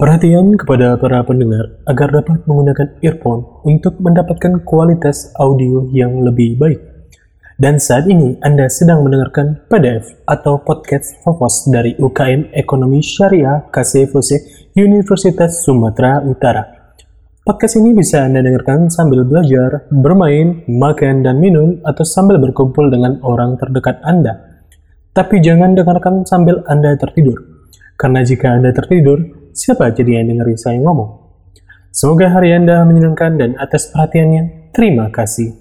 Perhatian kepada para pendengar agar dapat menggunakan earphone untuk mendapatkan kualitas audio yang lebih baik. Dan saat ini Anda sedang mendengarkan PDF atau podcast Fofos dari UKM Ekonomi Syariah KCFOC Universitas Sumatera Utara. Podcast ini bisa Anda dengarkan sambil belajar, bermain, makan, dan minum, atau sambil berkumpul dengan orang terdekat Anda. Tapi jangan dengarkan sambil Anda tertidur, karena jika Anda tertidur, siapa jadi yang dengerin saya ngomong? Semoga hari Anda menyenangkan dan atas perhatiannya, terima kasih.